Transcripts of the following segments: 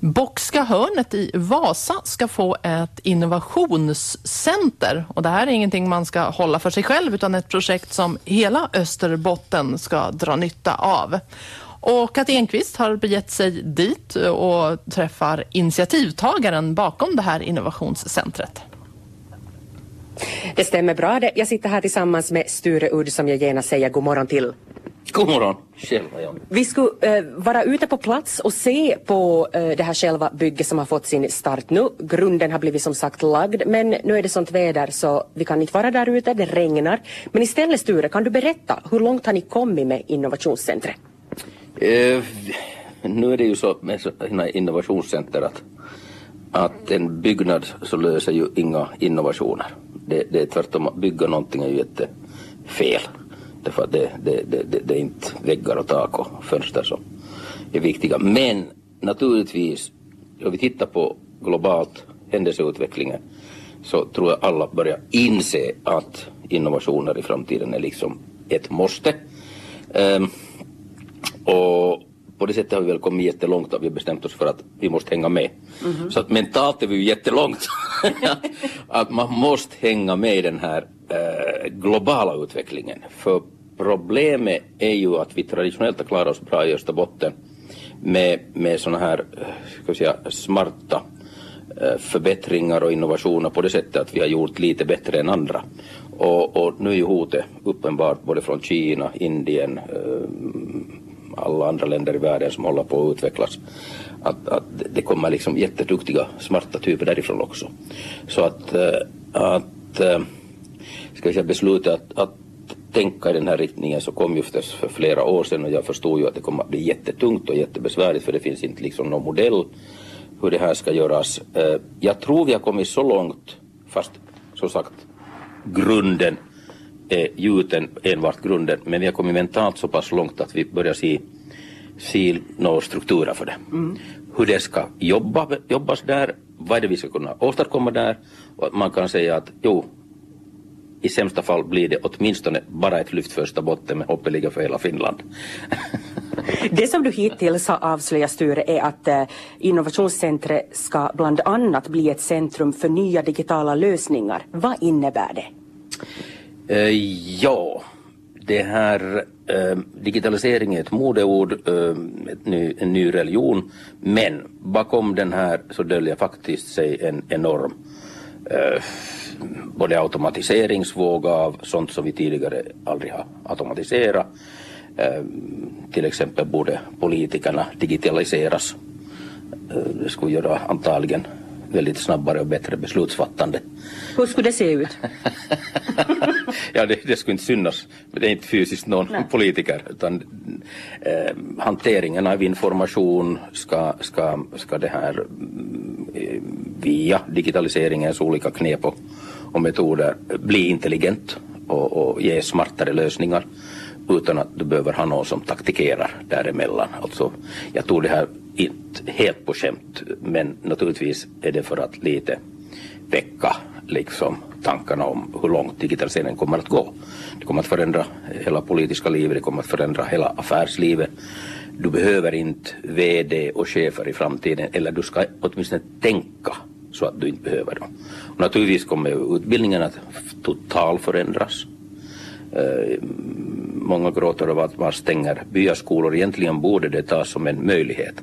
Bockska hörnet i Vasa ska få ett innovationscenter. Och det här är ingenting man ska hålla för sig själv utan ett projekt som hela Österbotten ska dra nytta av. Och Kat Enqvist har begett sig dit och träffar initiativtagaren bakom det här innovationscentret. Det stämmer bra det. Jag sitter här tillsammans med Sture Udd som jag gärna säger god morgon till. God morgon. Själva, ja. Vi skulle eh, vara ute på plats och se på eh, det här själva bygget som har fått sin start nu. Grunden har blivit som sagt lagd men nu är det sånt väder så vi kan inte vara där ute, det regnar. Men istället Sture, kan du berätta hur långt har ni kommit med innovationscentret? Eh, nu är det ju så med sådana innovationscenter att, att en byggnad så löser ju inga innovationer. Det, det är tvärtom, att bygga någonting är ju jättefel. Därför att det, det, det, det är inte väggar och tak och fönster som är viktiga. Men naturligtvis, om vi tittar på globalt händelseutvecklingen så tror jag alla börjar inse att innovationer i framtiden är liksom ett måste. Um, och på det sättet har vi väl kommit jättelångt och vi har bestämt oss för att vi måste hänga med. Mm -hmm. Så att mentalt är vi ju jättelångt. att man måste hänga med i den här äh, globala utvecklingen. För problemet är ju att vi traditionellt har klarat oss bra i Österbotten med, med sådana här ska säga, smarta eh, förbättringar och innovationer på det sättet att vi har gjort lite bättre än andra. Och, och nu är ju hotet uppenbart både från Kina, Indien, eh, alla andra länder i världen som håller på att utvecklas. Att, att det kommer liksom jätteduktiga, smarta typer därifrån också. Så att, eh, att ska jag säga, beslutet att, att tänka i den här riktningen så kom just för flera år sedan och jag förstod ju att det kommer att bli jättetungt och jättebesvärligt för det finns inte liksom någon modell hur det här ska göras. Eh, jag tror vi har kommit så långt, fast som sagt grunden är gjuten enbart grunden, men vi har kommit mentalt så pass långt att vi börjar se, se några strukturer för det. Mm. Hur det ska jobba, jobbas där, vad är det vi ska kunna åstadkomma där och man kan säga att jo, i sämsta fall blir det åtminstone bara ett lyft för Österbotten men hoppet ligger för hela Finland. Det som du hittills har avslöjat Sture är att eh, innovationscentret ska bland annat bli ett centrum för nya digitala lösningar. Vad innebär det? Uh, ja, det här uh, digitalisering är ett modeord, uh, ett ny, en ny religion, men bakom den här så döljer faktiskt sig en enorm både automatiseringsvåg av sånt som vi tidigare aldrig har automatiserat. Till exempel borde politikerna digitaliseras. Det skulle göra antagligen väldigt snabbare och bättre beslutsfattande. Hur skulle det se ut? ja, det, det, skulle inte synas. Det är inte fysiskt någon Nej. politiker utan eh, hanteringen av information ska, ska, ska det här eh, via digitaliseringens olika knep och, och metoder bli intelligent och, och ge smartare lösningar utan att du behöver ha någon som taktikerar däremellan. Alltså, jag tror det här inte helt på skämt men naturligtvis är det för att lite väcka liksom tankarna om hur långt digitaliseringen kommer att gå. Det kommer att förändra hela politiska livet, det kommer att förändra hela affärslivet. Du behöver inte VD och chefer i framtiden eller du ska åtminstone tänka så att du inte behöver dem. Och naturligtvis kommer utbildningen att totalförändras. Uh, eh, många gråter över att man stänger byaskolor. Egentligen borde det tas som en möjlighet.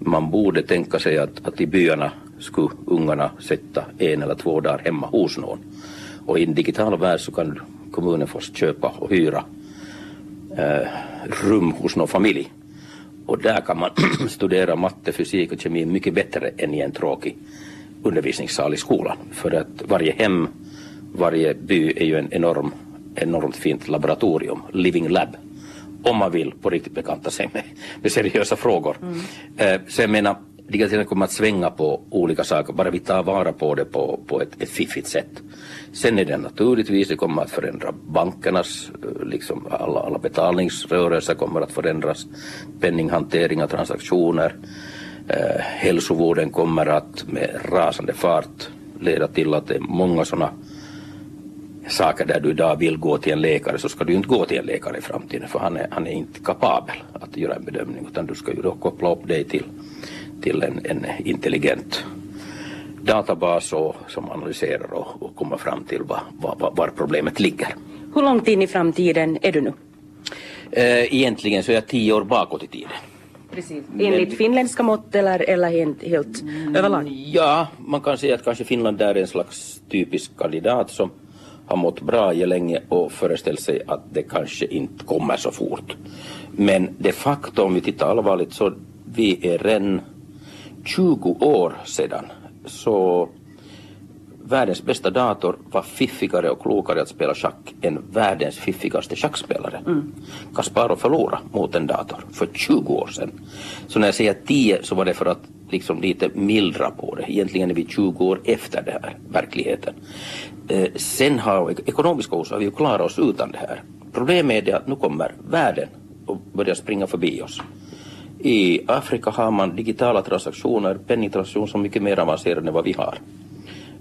Man borde tänka sig att, att i byarna skulle ungarna sätta en eller två dagar hemma hos någon. Och i en digital värld så kan kommunen först köpa och hyra eh, rum hos någon familj. Och där kan man studera matte, fysik och kemi mycket bättre än i en tråkig undervisningssal i skolan. För att varje hem, varje by är ju en enorm, enormt fint laboratorium, living lab. Om man vill på riktigt bekanta sig med, med seriösa frågor. Mm. Eh, så jag menar, digitaliseringen kommer att svänga på olika saker, bara vi tar vara på det på, på ett, ett fiffigt sätt. Sen är det naturligtvis, det kommer att förändra bankernas, eh, liksom alla, alla betalningsrörelser kommer att förändras, penninghantering av transaktioner, eh, hälsovården kommer att med rasande fart leda till att det är många sådana saker där du idag vill gå till en läkare så ska du inte gå till en läkare i framtiden för han är, han är inte kapabel att göra en bedömning utan du ska ju då koppla upp dig till till en, en intelligent databas och, som analyserar och, och kommer fram till var, var, var problemet ligger. Hur långt in i framtiden är du nu? Eh, egentligen så är jag tio år bakåt i tiden. Precis. Enligt finländska mått eller, eller helt, helt överlag? Ja, man kan säga att kanske Finland är en slags typisk kandidat som har mått bra länge och föreställt sig att det kanske inte kommer så fort. Men de facto, om vi tittar allvarligt, så vi är redan 20 år sedan så världens bästa dator var fiffigare och klokare att spela schack än världens fiffigaste schackspelare. Mm. Kasparov förlorade mot en dator för 20 år sedan. Så när jag säger 10 så var det för att liksom lite mildra på det. Egentligen är vi 20 år efter det här, verkligheten. Eh, sen har vi, ekonomiska orsaker, har vi ju klarat oss utan det här. Problemet är det att nu kommer världen och börjar springa förbi oss. I Afrika har man digitala transaktioner, penningtransaktioner som är mycket mer avancerade än vad vi har.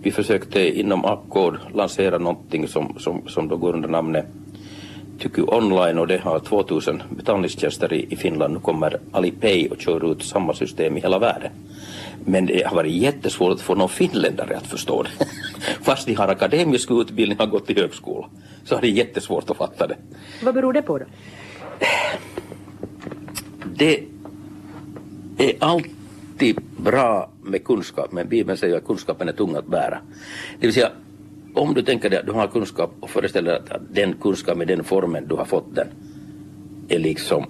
Vi försökte inom Accord lansera någonting som, som, som då går under namnet Tyky Online och det har 2000 betalningstjänster i, i Finland. Nu kommer Alipay och kör ut samma system i hela världen. Men det har varit jättesvårt att få någon finländare att förstå det. Fast de har akademisk utbildning och har gått i högskola. Så har det jättesvårt att fatta det. Vad beror det på då? Det är alltid bra med kunskap, men Bibeln säger att kunskapen är tung att bära. Det vill säga, om du tänker dig att du har kunskap och föreställer dig att den kunskap med den formen du har fått den är liksom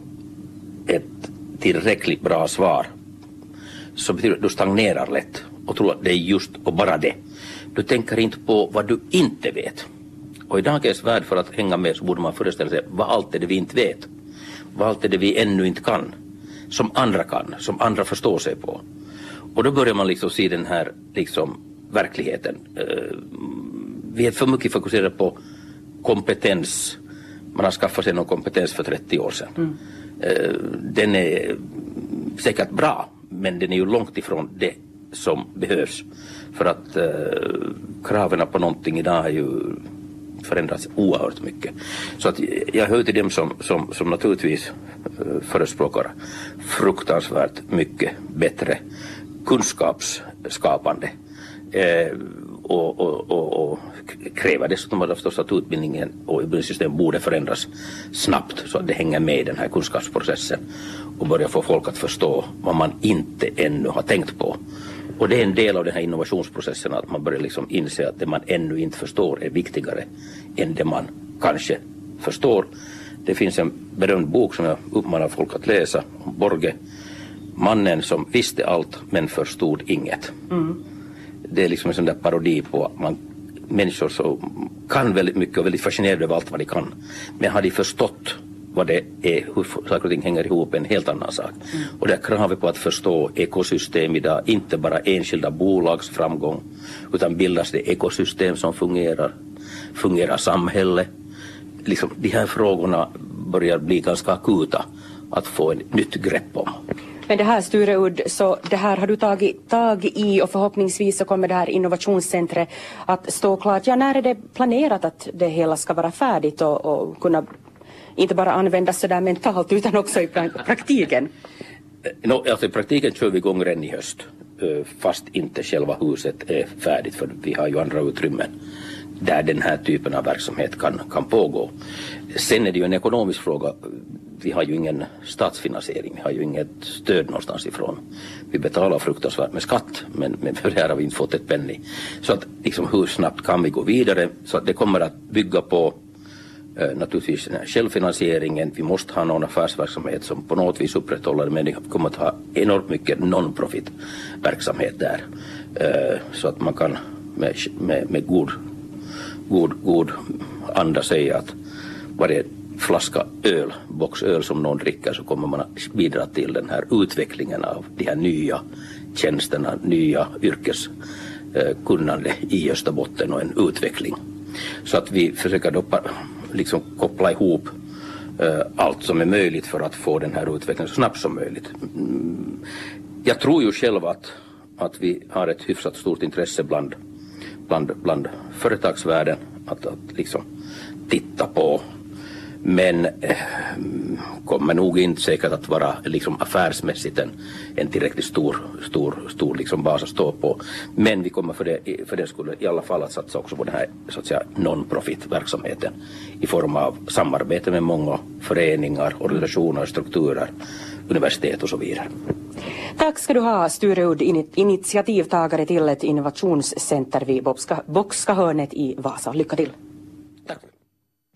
ett tillräckligt bra svar så betyder det att du stagnerar lätt och tror att det är just och bara det. Du tänker inte på vad du inte vet. Och i dagens värld för att hänga med så borde man föreställa sig vad allt är det vi inte vet. Vad allt är det vi ännu inte kan som andra kan, som andra förstår sig på. Och då börjar man liksom se den här liksom, verkligheten. Uh, vi är för mycket fokuserade på kompetens. Man har skaffat sig någon kompetens för 30 år sedan. Mm. Uh, den är säkert bra, men den är ju långt ifrån det som behövs. För att uh, kraven på någonting idag är ju förändrats oerhört mycket. Så att jag hör till dem som, som, som naturligtvis eh, förespråkar fruktansvärt mycket bättre kunskapsskapande eh, och, och, och, och kräver dessutom förstås att utbildningen och utbildningssystemet borde förändras snabbt så att det hänger med i den här kunskapsprocessen och börjar få folk att förstå vad man inte ännu har tänkt på. Och det är en del av den här innovationsprocessen att man börjar liksom inse att det man ännu inte förstår är viktigare än det man kanske förstår. Det finns en berömd bok som jag uppmanar folk att läsa, Borge, mannen som visste allt men förstod inget. Mm. Det är liksom en sån där parodi på att man, människor som kan väldigt mycket och väldigt fascinerade över allt vad de kan. Men har de förstått vad det är, hur saker och ting hänger ihop en helt annan sak. Mm. Och det är kravet på att förstå ekosystem idag, inte bara enskilda bolags framgång, utan bildas det ekosystem som fungerar, fungerar samhälle. Liksom, de här frågorna börjar bli ganska akuta att få ett nytt grepp om. Men det här Sture Udd, så det här har du tagit tag i och förhoppningsvis så kommer det här innovationscentret att stå klart. Ja, när är det planerat att det hela ska vara färdigt och, och kunna inte bara användas sådär mentalt utan också i praktiken? No, alltså I praktiken kör vi igång redan i höst eh, fast inte själva huset är färdigt för vi har ju andra utrymmen där den här typen av verksamhet kan, kan pågå. Sen är det ju en ekonomisk fråga. Vi har ju ingen statsfinansiering, vi har ju inget stöd någonstans ifrån. Vi betalar fruktansvärt med skatt men, men för det här har vi inte fått ett penny. Så att liksom, hur snabbt kan vi gå vidare? Så att det kommer att bygga på Eh, naturligtvis den här självfinansieringen. Vi måste ha någon affärsverksamhet som på något vis upprätthåller men vi kommer att ha enormt mycket non-profit verksamhet där. Eh, så att man kan med, med, med god, god, god anda säga att varje flaska öl, boxöl som någon dricker så kommer man att bidra till den här utvecklingen av de här nya tjänsterna, nya yrkeskunnande eh, i Österbotten och en utveckling. Så att vi försöker då liksom koppla ihop eh, allt som är möjligt för att få den här utvecklingen så snabbt som möjligt. Mm. Jag tror ju själv att, att vi har ett hyfsat stort intresse bland, bland, bland företagsvärlden att, att liksom titta på men eh, kommer nog inte säkert att vara liksom affärsmässigt en, en tillräckligt stor, stor, stor liksom bas att stå på. Men vi kommer för det, för det skulle i alla fall att satsa också på den här så att säga non-profit verksamheten i form av samarbete med många föreningar, organisationer, strukturer, universitet och så vidare. Tack ska du ha Sture Udd, initiativtagare till ett innovationscenter vid Bockska hörnet i Vasa. Lycka till!